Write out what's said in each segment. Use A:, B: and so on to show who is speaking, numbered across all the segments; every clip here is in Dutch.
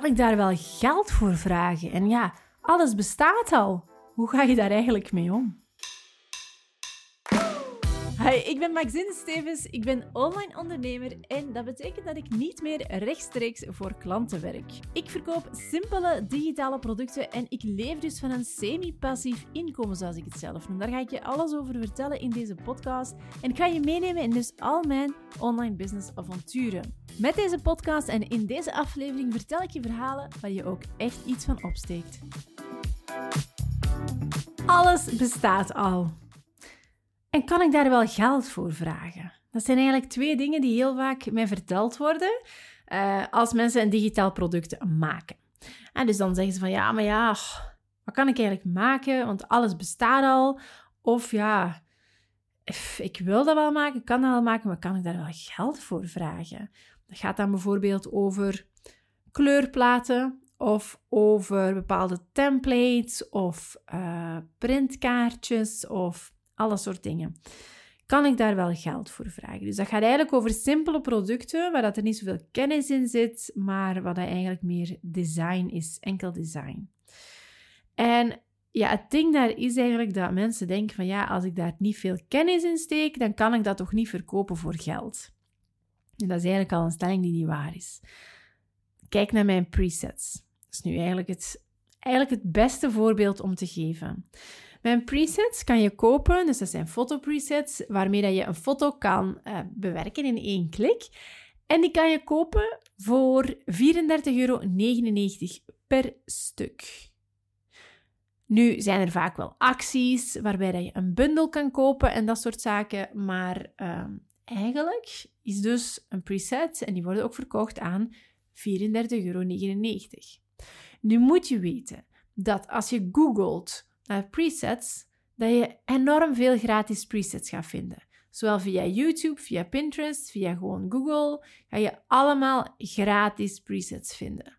A: kan ik daar wel geld voor vragen? En ja, alles bestaat al. Hoe ga je daar eigenlijk mee om? Hi, ik ben Maxine Stevens. Ik ben online ondernemer en dat betekent dat ik niet meer rechtstreeks voor klanten werk. Ik verkoop simpele digitale producten en ik leef dus van een semi-passief inkomen, zoals ik het zelf noem. Daar ga ik je alles over vertellen in deze podcast en ik ga je meenemen in dus al mijn online business avonturen. Met deze podcast en in deze aflevering vertel ik je verhalen waar je ook echt iets van opsteekt. Alles bestaat al. En kan ik daar wel geld voor vragen? Dat zijn eigenlijk twee dingen die heel vaak mij verteld worden uh, als mensen een digitaal product maken. En dus dan zeggen ze van ja, maar ja, wat kan ik eigenlijk maken? Want alles bestaat al. Of ja, ik wil dat wel maken, kan dat wel maken, maar kan ik daar wel geld voor vragen? Dat gaat dan bijvoorbeeld over kleurplaten of over bepaalde templates of uh, printkaartjes of alle soort dingen. Kan ik daar wel geld voor vragen? Dus dat gaat eigenlijk over simpele producten waar dat er niet zoveel kennis in zit, maar wat eigenlijk meer design is, enkel design. En ja, het ding daar is eigenlijk dat mensen denken van ja, als ik daar niet veel kennis in steek, dan kan ik dat toch niet verkopen voor geld. En dat is eigenlijk al een stelling die niet waar is. Kijk naar mijn presets. Dat is nu eigenlijk het, eigenlijk het beste voorbeeld om te geven. Mijn presets kan je kopen, dus dat zijn fotopresets, waarmee dat je een foto kan uh, bewerken in één klik. En die kan je kopen voor 34,99 euro per stuk. Nu zijn er vaak wel acties waarbij dat je een bundel kan kopen en dat soort zaken, maar uh, eigenlijk is dus een preset en die worden ook verkocht aan 34,99 euro. Nu moet je weten dat als je googelt naar presets, dat je enorm veel gratis presets gaat vinden. Zowel via YouTube, via Pinterest, via gewoon Google, ga je allemaal gratis presets vinden.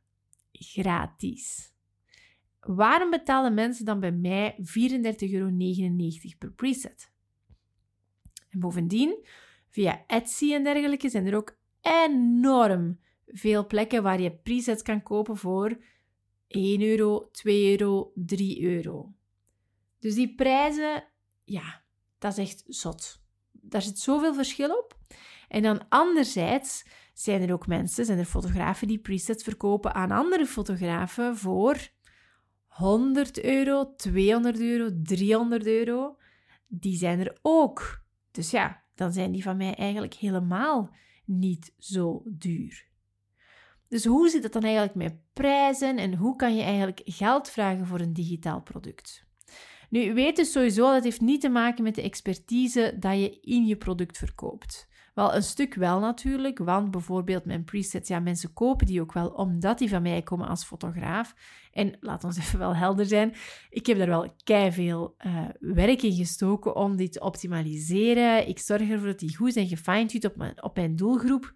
A: Gratis. Waarom betalen mensen dan bij mij 34,99 euro per preset? En bovendien, via Etsy en dergelijke zijn er ook enorm veel plekken waar je presets kan kopen voor 1 euro, 2 euro, 3 euro. Dus die prijzen, ja, dat is echt zot. Daar zit zoveel verschil op. En dan anderzijds zijn er ook mensen, zijn er fotografen die presets verkopen aan andere fotografen voor 100 euro, 200 euro, 300 euro. Die zijn er ook. Dus ja, dan zijn die van mij eigenlijk helemaal niet zo duur. Dus hoe zit het dan eigenlijk met prijzen en hoe kan je eigenlijk geld vragen voor een digitaal product? Nu, weet dus sowieso dat heeft niet te maken met de expertise dat je in je product verkoopt. Wel, een stuk wel natuurlijk, want bijvoorbeeld mijn presets, ja, mensen kopen die ook wel omdat die van mij komen als fotograaf. En laat ons even wel helder zijn, ik heb daar wel kei veel uh, werk in gestoken om die te optimaliseren. Ik zorg ervoor dat die goed zijn gefine-tuned op mijn, op mijn doelgroep.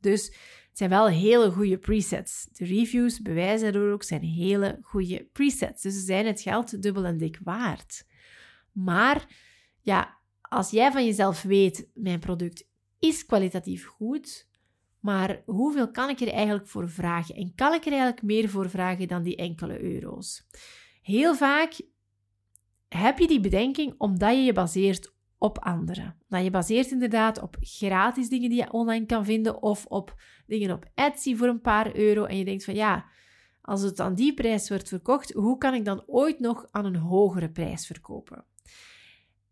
A: Dus het zijn wel hele goede presets. De reviews bewijzen daardoor ook zijn hele goede presets. Dus ze zijn het geld dubbel en dik waard. Maar ja, als jij van jezelf weet, mijn product is kwalitatief goed, maar hoeveel kan ik er eigenlijk voor vragen? En kan ik er eigenlijk meer voor vragen dan die enkele euro's? Heel vaak heb je die bedenking omdat je je baseert op anderen. Dat je baseert inderdaad op gratis dingen die je online kan vinden of op dingen op Etsy voor een paar euro en je denkt van ja, als het aan die prijs wordt verkocht, hoe kan ik dan ooit nog aan een hogere prijs verkopen?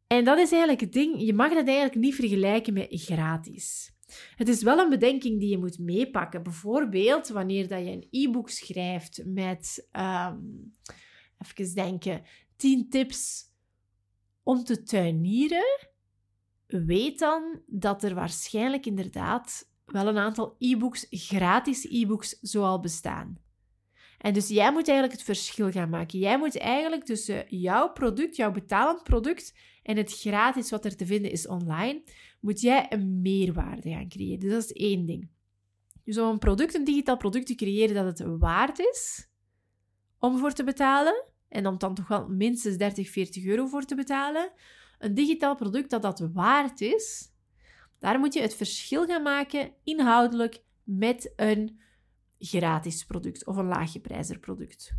A: En dat is eigenlijk het ding, je mag dat eigenlijk niet vergelijken met gratis. Het is wel een bedenking die je moet meepakken. Bijvoorbeeld wanneer dat je een e-book schrijft met, um, even denken, 10 tips om te tuinieren, weet dan dat er waarschijnlijk inderdaad wel een aantal e-books, gratis e-books, zoal bestaan. En dus jij moet eigenlijk het verschil gaan maken. Jij moet eigenlijk tussen jouw product, jouw betalend product en het gratis wat er te vinden is online, moet jij een meerwaarde gaan creëren. Dus dat is één ding. Dus om een product, een digitaal product te creëren dat het waard is om voor te betalen, en om dan toch wel minstens 30, 40 euro voor te betalen. Een digitaal product dat dat waard is, daar moet je het verschil gaan maken inhoudelijk met een gratis product of een laaggeprijzer product.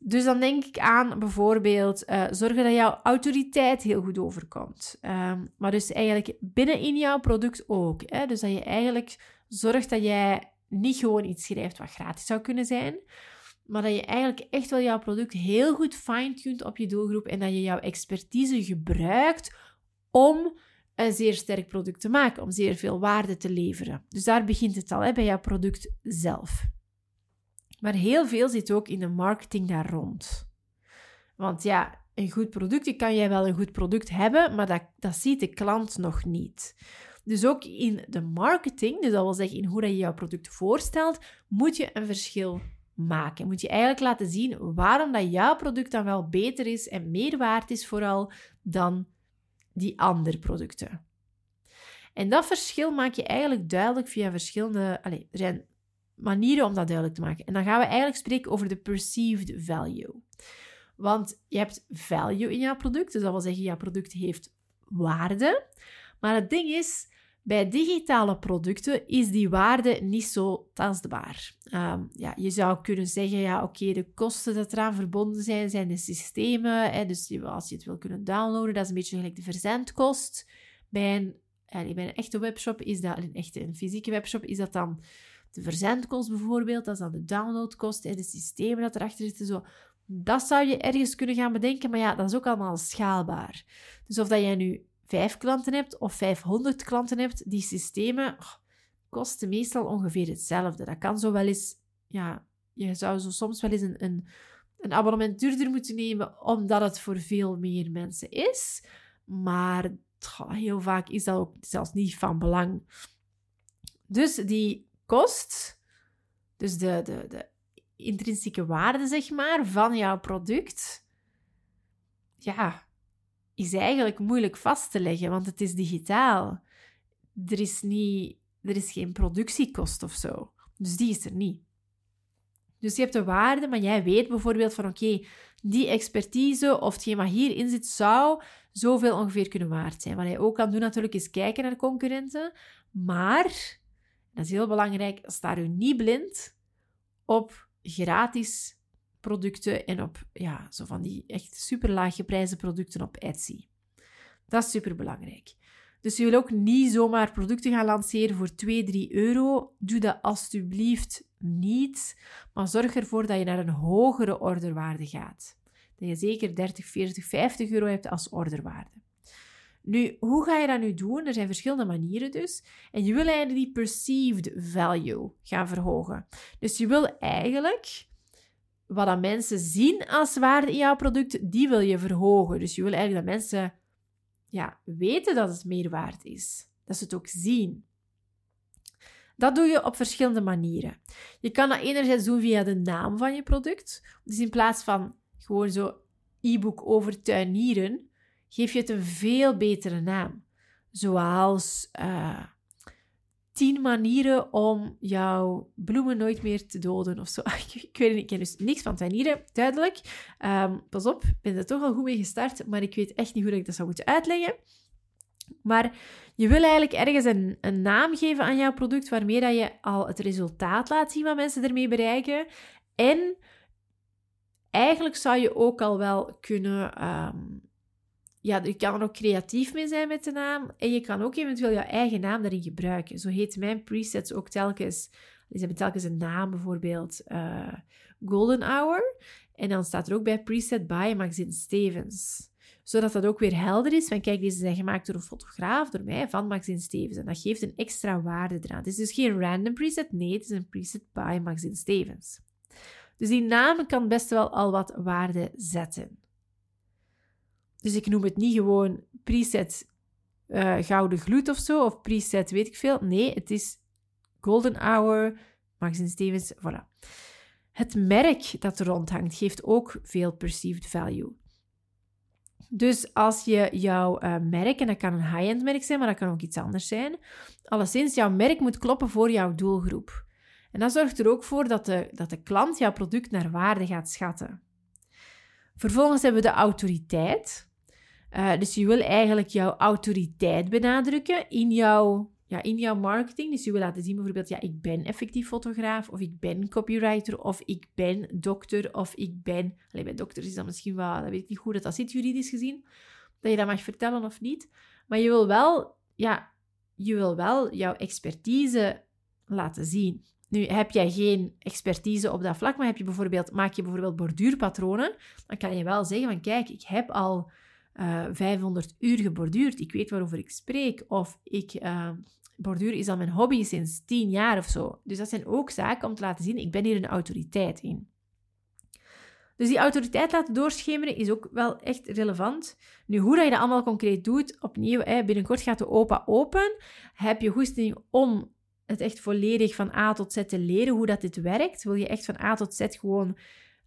A: Dus dan denk ik aan bijvoorbeeld uh, zorgen dat jouw autoriteit heel goed overkomt. Ehm, maar dus eigenlijk binnen in jouw product ook. Hè? Dus dat je eigenlijk zorgt dat jij niet gewoon iets schrijft wat gratis zou kunnen zijn, maar dat je eigenlijk echt wel jouw product heel goed fine-tuned op je doelgroep en dat je jouw expertise gebruikt om een zeer sterk product te maken, om zeer veel waarde te leveren. Dus daar begint het al, hè, bij jouw product zelf. Maar heel veel zit ook in de marketing daar rond. Want ja, een goed product, kan jij wel een goed product hebben, maar dat, dat ziet de klant nog niet. Dus ook in de marketing, dus dat wil zeggen in hoe dat je jouw product voorstelt, moet je een verschil Moet je eigenlijk laten zien waarom dat jouw product dan wel beter is en meer waard is vooral dan die andere producten. En dat verschil maak je eigenlijk duidelijk via verschillende... Allez, er zijn manieren om dat duidelijk te maken. En dan gaan we eigenlijk spreken over de perceived value. Want je hebt value in jouw product, dus dat wil zeggen, jouw product heeft waarde. Maar het ding is, bij digitale producten is die waarde niet zo tastbaar. Um, ja, je zou kunnen zeggen, ja, oké, de kosten dat eraan verbonden zijn, zijn de systemen. Hè, dus als je het wil kunnen downloaden, dat is een beetje gelijk de verzendkost. Bij een, bij een echte webshop is dat, een echte een fysieke webshop, is dat dan de verzendkost bijvoorbeeld, dat is dan de downloadkost, hè, de systemen dat erachter zitten. Zo. Dat zou je ergens kunnen gaan bedenken, maar ja, dat is ook allemaal schaalbaar. Dus of dat jij nu vijf klanten hebt of 500 klanten hebt, die systemen kosten meestal ongeveer hetzelfde. Dat kan zo wel eens, ja, je zou zo soms wel eens een, een, een abonnement duurder moeten nemen, omdat het voor veel meer mensen is. Maar heel vaak is dat ook zelfs niet van belang. Dus die kost, dus de, de, de intrinsieke waarde, zeg maar, van jouw product, ja, is eigenlijk moeilijk vast te leggen, want het is digitaal. Er is, niet, er is geen productiekost of zo. Dus die is er niet. Dus je hebt de waarde, maar jij weet bijvoorbeeld van oké, die expertise of hetgeen wat hierin zit, zou zoveel ongeveer kunnen waard zijn. Wat je ook kan doen natuurlijk is kijken naar concurrenten. Maar, dat is heel belangrijk, sta u niet blind op gratis producten en op ja, zo van die echt super laag geprijsde producten op Etsy. Dat is super belangrijk. Dus je wil ook niet zomaar producten gaan lanceren voor 2, 3 euro. Doe dat alstublieft niet. Maar zorg ervoor dat je naar een hogere orderwaarde gaat. Dat je zeker 30, 40, 50 euro hebt als orderwaarde. Nu, hoe ga je dat nu doen? Er zijn verschillende manieren dus. En je wil eigenlijk die perceived value gaan verhogen. Dus je wil eigenlijk wat dat mensen zien als waarde in jouw product, die wil je verhogen. Dus je wil eigenlijk dat mensen ja, weten dat het meer waard is. Dat ze het ook zien. Dat doe je op verschillende manieren. Je kan dat enerzijds doen via de naam van je product. Dus in plaats van gewoon zo e-book over tuinieren, geef je het een veel betere naam. Zoals uh, tien manieren om jouw bloemen nooit meer te doden of zo. ik, weet niet, ik ken dus niks van tuinieren, duidelijk. Um, pas op, ik ben er toch al goed mee gestart, maar ik weet echt niet hoe ik dat zou moeten uitleggen. Maar je wil eigenlijk ergens een, een naam geven aan jouw product waarmee dat je al het resultaat laat zien wat mensen ermee bereiken. En eigenlijk zou je ook al wel kunnen ehm, ja, je kan er ook creatief mee zijn met de naam. En je kan ook eventueel je eigen naam daarin gebruiken. Zo heet mijn presets ook telkens. Ze hebben telkens een naam, bijvoorbeeld uh, Golden Hour. En dan staat er ook bij preset by Maxine Stevens. Zodat dat ook weer helder is. Van kijk, deze zijn gemaakt door een fotograaf, door mij, van Maxine Stevens. En dat geeft een extra waarde eraan. Het is dus geen random preset. Nee, het is een preset by Maxine Stevens. Dus die naam kan best wel al wat waarde zetten. Dus ik noem het niet gewoon preset uh, gouden gloed of zo, of preset weet ik veel. Nee, het is golden hour, Maxine Stevens, voilà. Het merk dat er rondhangt geeft ook veel perceived value. Dus als je jouw uh, merk, en dat kan een high-end merk zijn, maar dat kan ook iets anders zijn, alleszins jouw merk moet kloppen voor jouw doelgroep. En dat zorgt er ook voor dat de, dat de klant jouw product naar waarde gaat schatten. Vervolgens hebben we de autoriteit. Uh, dus je wil eigenlijk jouw autoriteit benadrukken in jouw ja, in jouw marketing. Dus je wil laten zien bijvoorbeeld, ja, ik ben effectief fotograaf, of ik ben copywriter, of ik ben dokter, of ik ben... Alleen bij dokters is dat misschien wel, dat weet ik niet hoe dat, dat zit juridisch gezien, dat je dat mag vertellen of niet. Maar je wil wel, ja, je wil wel jouw expertise laten zien. Nu, heb jij geen expertise op dat vlak, maar heb je bijvoorbeeld, maak je bijvoorbeeld borduurpatronen, dan kan je wel zeggen van, kijk, ik heb al uh, eh, 500 uur geborduurd, ik weet waarover ik spreek, of ik... Uh, borduur is al mijn hobby sinds 10 jaar of zo. Dus dat zijn ook zaken om te laten zien, ik ben hier een autoriteit in. Dus die autoriteit laten doorschemeren is ook wel echt relevant. Nu, hoe dat je dat allemaal concreet doet, opnieuw, hè, binnenkort gaat de OPA open. Heb je goesting om het echt volledig van A tot Z te leren hoe dat dit werkt? Wil je echt van A tot Z gewoon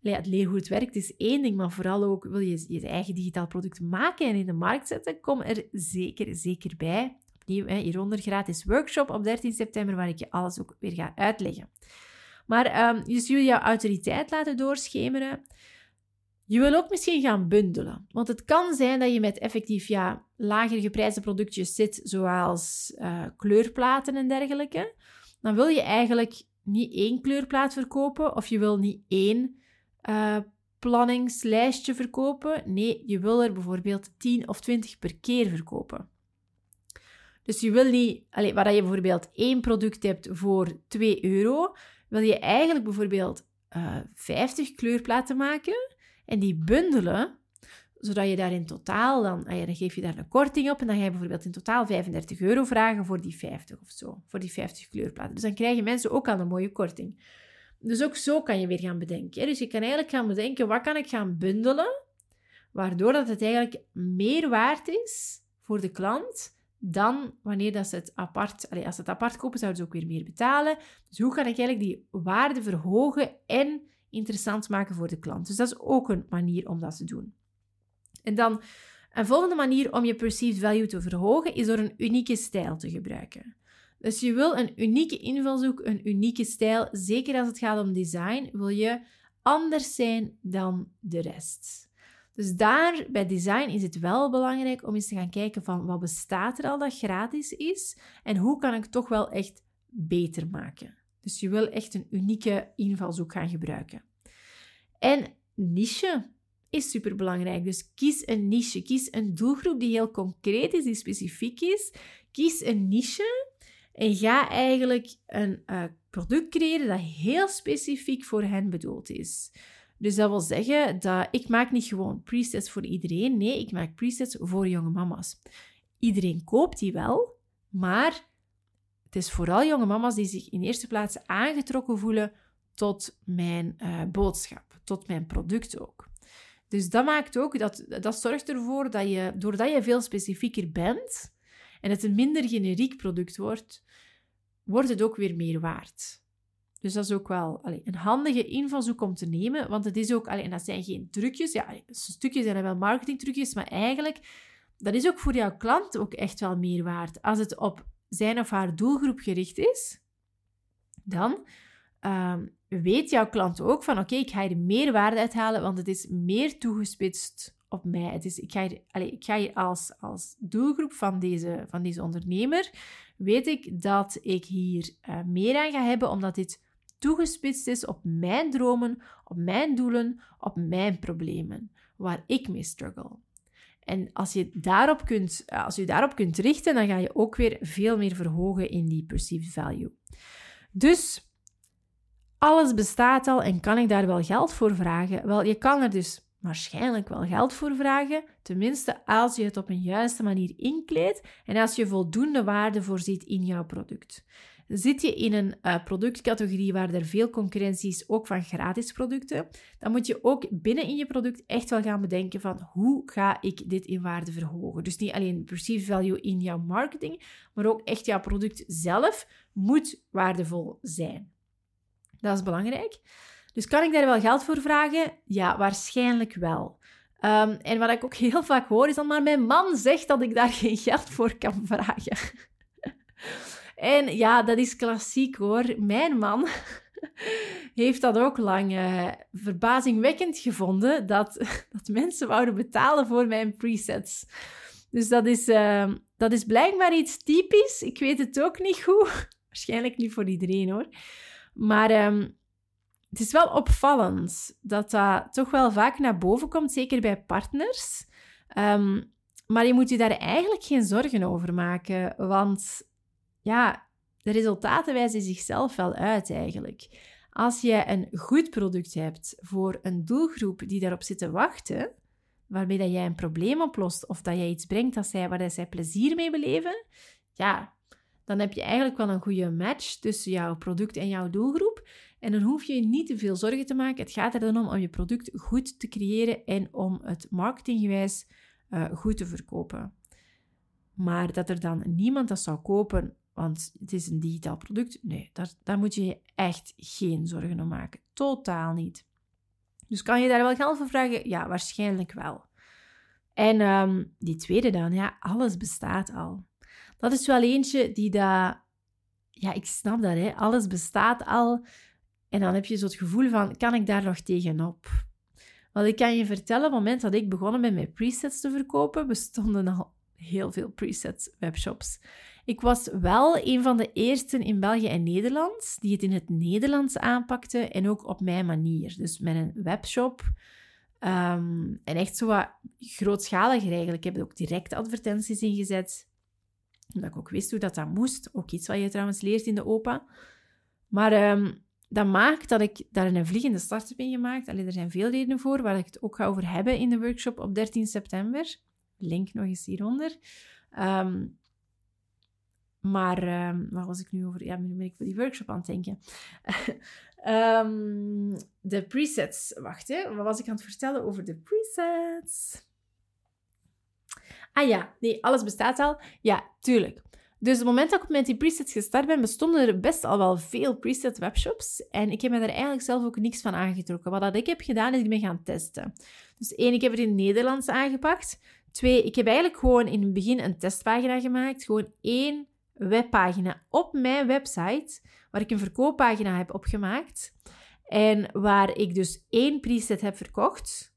A: het leren hoe het werkt is één ding, maar vooral ook wil je je eigen digitaal product maken en in de markt zetten, kom er zeker, zeker bij. Opnieuw, hè, hieronder gratis workshop op 13 september, waar ik je alles ook weer ga uitleggen. Maar um, je wil jouw autoriteit laten doorschemeren. Je wil ook misschien gaan bundelen. Want het kan zijn dat je met effectief ja, lager geprijsde productjes zit, zoals uh, kleurplaten en dergelijke. Dan wil je eigenlijk niet één kleurplaat verkopen of je wil niet één uh, planningslijstje verkopen. Nee, je wil er bijvoorbeeld 10 of 20 per keer verkopen. Dus je wil niet, allez, waar je bijvoorbeeld één product hebt voor 2 euro, wil je eigenlijk bijvoorbeeld uh, eh, 50 kleurplaten maken en die bundelen, zodat je daar in totaal dan, ah dan geef je daar een korting op en dan ga je bijvoorbeeld in totaal 35 euro vragen voor die 50 of zo, voor die 50 kleurplaten. Dus dan krijgen mensen ook al een mooie korting. Dus ook zo kan je weer gaan bedenken. Dus je kan eigenlijk gaan bedenken, wat kan ik gaan bundelen, waardoor dat het eigenlijk meer waard is voor de klant dan wanneer dat ze het apart, allez, als ze het apart kopen, zouden ze ook weer meer betalen. Dus hoe kan ik eigenlijk die waarde verhogen en interessant maken voor de klant? Dus dat is ook een manier om dat te doen. En dan een volgende manier om je perceived value te verhogen is door een unieke stijl te gebruiken. Dus je wil een unieke invalshoek, een unieke stijl. Zeker als het gaat om design, wil je anders zijn dan de rest. Dus daar bij design is het wel belangrijk om eens te gaan kijken van wat bestaat er al dat gratis is en hoe kan ik toch wel echt beter maken. Dus je wil echt een unieke invalshoek gaan gebruiken. En niche is super belangrijk. Dus kies een niche, kies een doelgroep die heel concreet is, die specifiek is. Kies een niche en ga eigenlijk een uh, product creëren dat heel specifiek voor hen bedoeld is. Dus dat wil zeggen dat ik maak niet gewoon presets voor iedereen. Nee, ik maak presets voor jonge mama's. Iedereen koopt die wel, maar het is vooral jonge mama's die zich in eerste plaats aangetrokken voelen tot mijn uh, boodschap, tot mijn product ook. Dus dat maakt ook, dat, dat zorgt ervoor dat je, doordat je veel specifieker bent, en het een minder generiek product wordt, wordt het ook weer meer waard. Dus dat is ook wel een handige invalshoek om te nemen, want het is ook, en dat zijn geen trucjes, ja, stukjes zijn wel marketingtrucjes, maar eigenlijk, dat is ook voor jouw klant ook echt wel meer waard. Als het op zijn of haar doelgroep gericht is, dan ehm, weet jouw klant ook van, oké, ik ga hier meer waarde uithalen, want het is meer toegespitst op mij. Het is, ik ga hier, allez, ik ga hier als, als doelgroep van deze, van deze ondernemer, weet ik dat ik hier uh, meer aan ga hebben, omdat dit toegespitst is op mijn dromen, op mijn doelen, op mijn problemen, waar ik mee struggle. En als je, daarop kunt, als je daarop kunt richten, dan ga je ook weer veel meer verhogen in die perceived value. Dus alles bestaat al en kan ik daar wel geld voor vragen? Wel, je kan er dus waarschijnlijk wel geld voor vragen, tenminste als je het op een juiste manier inkleedt en als je voldoende waarde voorziet in jouw product. Zit je in een uh, productcategorie waar er veel concurrentie is, ook van gratis producten, dan moet je ook binnen in je product echt wel gaan bedenken van hoe ga ik dit in waarde verhogen. Dus niet alleen perceived value in jouw marketing, maar ook echt jouw product zelf moet waardevol zijn. Dat is belangrijk. Dus kan ik daar wel geld voor vragen? Ja, waarschijnlijk wel. Ehm, en wat ik ook heel vaak hoor is dan, maar mijn man zegt dat ik daar geen geld voor kan vragen. en ja, dat is klassiek hoor. Mijn man heeft dat ook lang uh, verbazingwekkend gevonden, dat, dat mensen wouden betalen voor mijn presets. Dus dat is, uh, dat is blijkbaar iets typisch. Ik weet het ook niet goed. Waarschijnlijk niet voor iedereen hoor. Maar ehm, het is wel opvallend dat dat toch wel vaak naar boven komt, zeker bij partners. Ehm, maar je moet je daar eigenlijk geen zorgen over maken, want ja, de resultaten wijzen zichzelf wel uit eigenlijk. Als je een goed product hebt voor een doelgroep die daarop zit te wachten, waarmee dat jij een probleem oplost of dat jij iets brengt dat zij, waar zij plezier mee beleven, ja, dan heb je eigenlijk wel een goede match tussen jouw product en jouw doelgroep. En dan hoef je je niet te veel zorgen te maken. Het gaat er dan om om je product goed te creëren en om het marketinggewijs uh, goed te verkopen. Maar dat er dan niemand dat zou kopen, want het is een digitaal product, nee, daar, daar moet je je echt geen zorgen om maken. Totaal niet. Dus kan je daar wel geld voor vragen? Ja, waarschijnlijk wel. En um, die tweede dan, ja, alles bestaat al. Dat is wel eentje die dat... Ja, ik snap dat, hè. Alles bestaat al. En dan heb je zo het gevoel van, kan ik daar nog tegenop? Want ik kan je vertellen, op het moment dat ik begonnen met presets te verkopen, bestonden al heel veel presets webshops. Ik was wel een van de eersten in België en Nederland die het in het Nederlands aanpakte en ook op mijn manier. Dus met een webshop. Um, en echt zo wat grootschaliger eigenlijk. Ik heb er ook direct advertenties ingezet. Omdat ik ook wist hoe dat, dat moest. Ook iets wat je trouwens leert in de OPA. Maar um, dat maakt dat ik daar een vliegende start heb in gemaakt. Allee, er zijn veel redenen voor, waar ik het ook ga over hebben in de workshop op 13 september. Link nog eens hieronder. Um, maar um, waar was ik nu over? Ja, nu ben ik voor die workshop aan het denken. um, de presets. Wacht, hè. Wat was ik aan het vertellen over de presets? Ah ja, nee, alles bestaat al. Ja, tuurlijk. Dus op het moment dat ik met die presets gestart ben, bestonden er best al wel veel preset webshops. En ik heb me daar eigenlijk zelf ook niks van aangetrokken. Wat dat ik heb gedaan, is ik ben gaan testen. Dus één, ik heb het in het Nederlands aangepakt. Twee, ik heb eigenlijk gewoon in het begin een testpagina gemaakt. Gewoon één webpagina op mijn website, waar ik een verkooppagina heb opgemaakt. En waar ik dus één preset heb verkocht.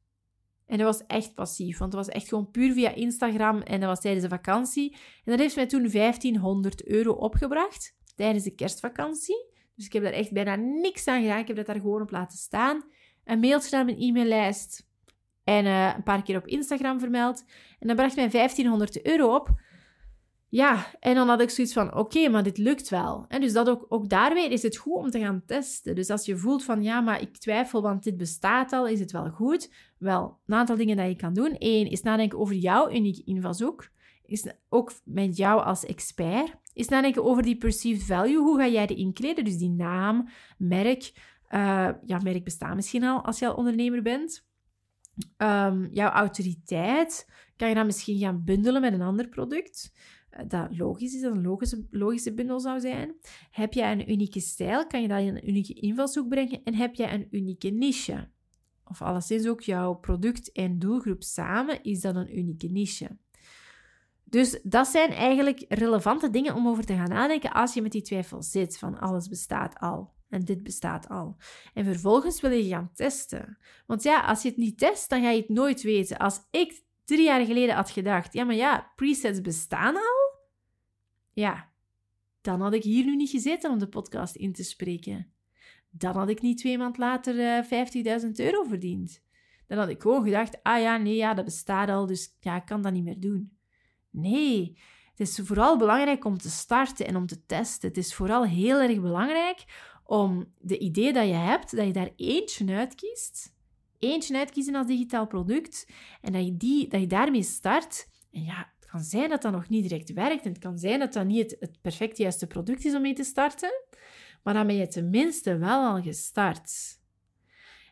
A: En dat was echt passief, want dat was echt gewoon puur via Instagram en dat was tijdens de vakantie. En dat heeft mij toen 1500 euro opgebracht tijdens de kerstvakantie. Dus ik heb daar echt bijna niks aan gedaan. Ik heb dat daar gewoon op laten staan. Een mailtje naar mijn e-maillijst en uh, een paar keer op Instagram vermeld. En dat bracht mij 1500 euro op. Ja, en dan had ik zoiets van, oké, maar dit lukt wel. En dus dat ook, ook daarmee is het goed om te gaan testen. Dus als je voelt van, ja, maar ik twijfel, want dit bestaat al, is het wel goed? Wel, een aantal dingen dat je kan doen. Eén, is nadenken over jouw unieke invalshoek. Is ook met jou als expert. Is nadenken over die perceived value. Hoe ga jij die inkleden? Dus die naam, merk. Uh, ja, merk bestaat misschien al als je al ondernemer bent. Um, jouw autoriteit. Kan je dan misschien gaan bundelen met een ander product? Eh, dat logisch is, dat een logische, logische bundel zou zijn. Heb jij een unieke stijl, kan je dat in een unieke invalshoek brengen. En heb jij een unieke niche, of alleszins ook jouw product en doelgroep samen, is dat een unieke niche. Dus dat zijn eigenlijk relevante dingen om over te gaan nadenken als je met die twijfel zit van alles bestaat al. En dit bestaat al. En vervolgens wil je gaan testen. Want ja, als je het niet test, dan ga je het nooit weten. Als ik drie jaar geleden had gedacht, ja, maar ja, presets bestaan al, ja, dan had ik hier nu niet gezeten om de podcast in te spreken. Dan had ik niet twee maanden later uh, 50.000 euro verdiend. Dan had ik gewoon gedacht, ah ja, nee, ja, dat bestaat al, dus ja, ik kan dat niet meer doen. Nee, het is vooral belangrijk om te starten en om te testen. Het is vooral heel erg belangrijk om de idee dat je hebt, dat je daar eentje uitkiest. Eentje uitkiezen als digitaal product. En dat je, die, dat je daarmee start. En ja, kan zijn dat dat nog niet direct werkt en het kan zijn dat dat niet het, het perfect juiste product is om mee te starten, maar dan ben je tenminste wel al gestart.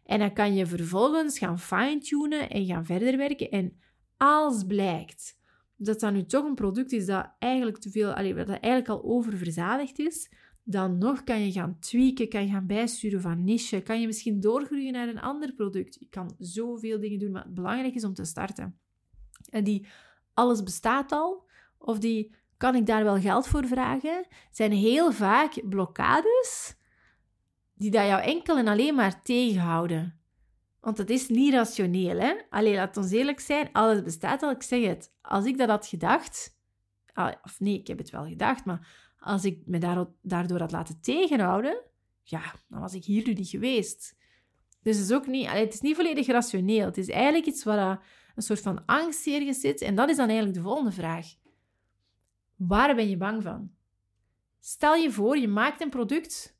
A: En dan kan je vervolgens gaan fine-tunen en gaan verder werken. En als blijkt dat dat nu toch een product is dat eigenlijk te veel, dat eigenlijk al oververzadigd is, dan nog kan je gaan tweaken, kan je gaan bijsturen van niche, kan je misschien doorgroeien naar een ander product. Je kan zoveel dingen doen, maar het belangrijk is om te starten. En die alles bestaat al, of die kan ik daar wel geld voor vragen, zijn heel vaak blokkades die dat jou enkel en alleen maar tegenhouden. Want het is niet rationeel, hè? Alleen laat ons eerlijk zijn, alles bestaat al. Ik zeg het, als ik dat had gedacht, of nee, ik heb het wel gedacht, maar als ik me daardoor had laten tegenhouden, ja, dan was ik hier nu niet geweest. Dus het is ook niet, het is niet volledig rationeel. Het is eigenlijk iets waar een soort van angst hier zit. En dat is dan eigenlijk de volgende vraag. Waar ben je bang van? Stel je voor, je maakt een product,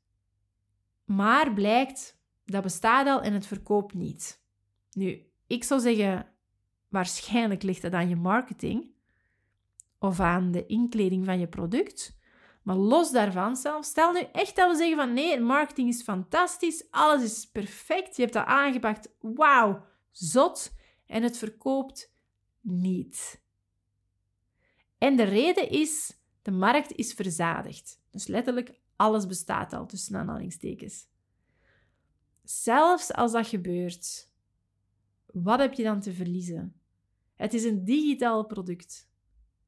A: maar blijkt dat bestaat al en het verkoopt niet. Nu, ik zou zeggen, waarschijnlijk ligt het aan je marketing of aan de inkleding van je product. Maar los daarvan zelf, stel nu echt dat we zeggen van nee, marketing is fantastisch, alles is perfect, je hebt dat aangepakt, wauw, zot, en het verkoopt niet. En de reden is, de markt is verzadigd. Dus letterlijk, alles bestaat al, tussen aanhalingstekens. Zelfs als dat gebeurt, wat heb je dan te verliezen? Het is een digitaal product.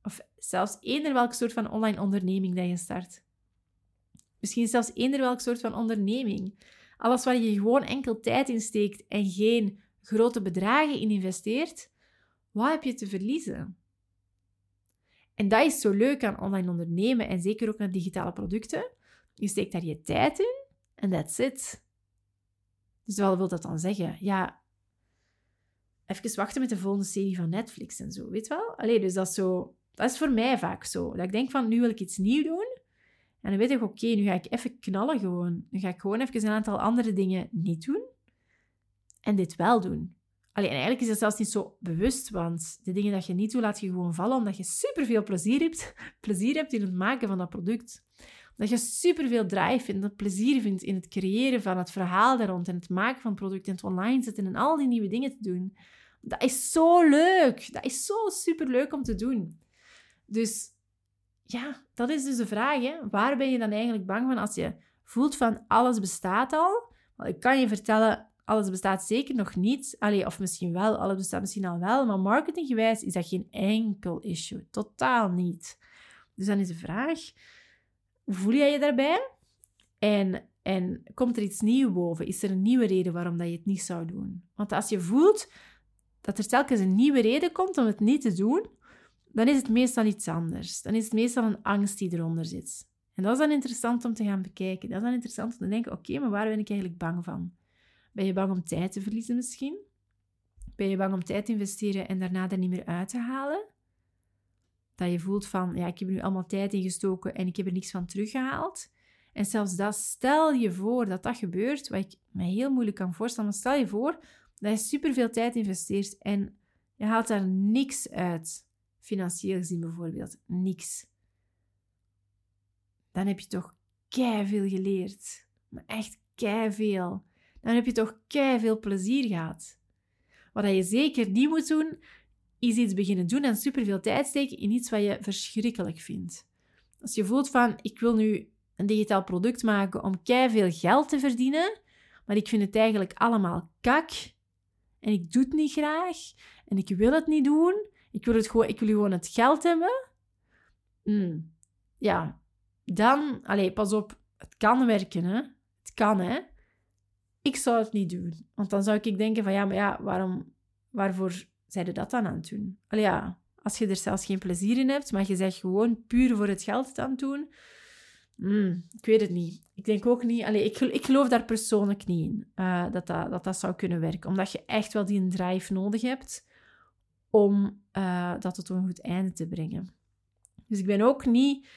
A: Of zelfs eender welk soort van online onderneming dat je start. Misschien zelfs eender welk soort van onderneming. Alles waar je gewoon enkel tijd in steekt en geen grote bedragen in investeert, wat heb je te verliezen? En dat is zo leuk aan online ondernemen en zeker ook aan digitale producten. Je steekt daar je tijd in en that's it. Dus wat wil dat dan zeggen? Ja, even wachten met de volgende serie van Netflix en zo, weet wel? Allee, dus dat is zo... Dat is voor mij vaak zo. Dat ik denk van, nu wil ik iets nieuws doen. En dan weet ik, oké, nu ga ik even knallen gewoon. Nu ga ik gewoon even een aantal andere dingen niet doen. En dit wel doen. Alleen eigenlijk is dat zelfs niet zo bewust, want de dingen dat je niet doet, laat je gewoon vallen, omdat je superveel plezier hebt, plezier hebt in het maken van dat product. Dat je superveel drive vindt, dat plezier vindt in het creëren van het verhaal daar rond en het maken van het product en het online zetten en al die nieuwe dingen te doen. Dat is zo leuk. Dat is zo superleuk om te doen. Dus ja, dat is dus de vraag. Hè? Waar ben je dan eigenlijk bang van als je voelt van alles bestaat al? Wel, ik kan je vertellen, alles bestaat zeker nog niet. Allee, of misschien wel, alles bestaat misschien al wel. Maar marketinggewijs is dat geen enkel issue. Totaal niet. Dus dan is de vraag, hoe voel jij je daarbij? En, en komt er iets nieuws boven? Is er een nieuwe reden waarom dat je het niet zou doen? Want als je voelt dat er telkens een nieuwe reden komt om het niet te doen, dan is het meestal iets anders. Dan is het meestal een angst die eronder zit. En dat is dan interessant om te gaan bekijken. Dat is dan interessant om te denken, oké, maar waar ben ik eigenlijk bang van? Ben je bang om tijd te verliezen misschien? Ben je bang om tijd te investeren en daarna er niet meer uit te halen? Dat je voelt van, ja, ik heb nu allemaal tijd in gestoken en ik heb er niks van teruggehaald. En zelfs dat, stel je voor dat dat gebeurt, wat ik me heel moeilijk kan voorstellen, maar stel je voor dat je superveel tijd investeert en je haalt daar niks uit. Financieel gezien bijvoorbeeld, niks. Dan heb je toch veel geleerd. Maar echt veel. Dan heb je toch kei veel plezier gehad. Wat je zeker niet moet doen, is iets beginnen doen en superveel tijd steken in iets wat je verschrikkelijk vindt. Als je voelt van, ik wil nu een digitaal product maken om kei veel geld te verdienen, maar ik vind het eigenlijk allemaal kak en ik doe het niet graag en ik wil het niet doen, ik wil, het gewoon, ik wil gewoon het geld hebben, mm, ja, dan, allez, pas op, het kan werken, hè. Het kan, hè. Ik zou het niet doen. Want dan zou ik denken van, ja, maar ja, waarom, waarvoor zijn dat dan aan het doen? Allee, ja, als je er zelfs geen plezier in hebt, maar je zegt gewoon puur voor het geld het aan het doen, mm, ik weet het niet. Ik denk ook niet, allee, ik, ik geloof daar persoonlijk niet in, uh, dat, dat, dat zou kunnen werken. Omdat je echt wel die drive nodig hebt om uh, dat tot een goed einde te brengen. Dus ik ben ook niet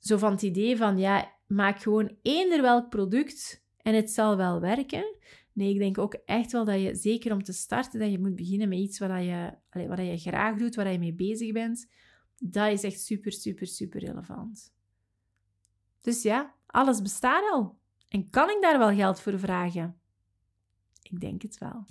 A: zo van het idee van, ja, maak gewoon eender welk product en het zal wel werken. Nee, ik denk ook echt wel dat je, zeker om te starten, dat je moet beginnen met iets wat je, wat je graag doet, waar je mee bezig bent. Dat is echt super, super, super relevant. Dus ja, alles bestaat al. En kan ik daar wel geld voor vragen? Ik denk het wel.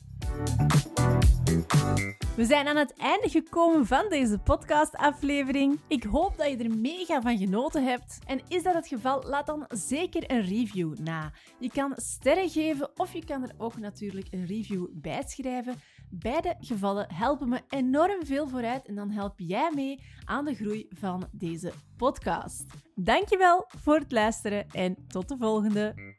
A: We zijn aan het einde gekomen van deze podcastaflevering. Ik hoop dat je er mega van genoten hebt. En is dat het geval, laat dan zeker een review na. Je kan sterren geven of je kan er ook natuurlijk een review bij schrijven. Beide gevallen helpen me enorm veel vooruit en dan help jij mee aan de groei van deze podcast. Dankjewel voor het luisteren en tot de volgende.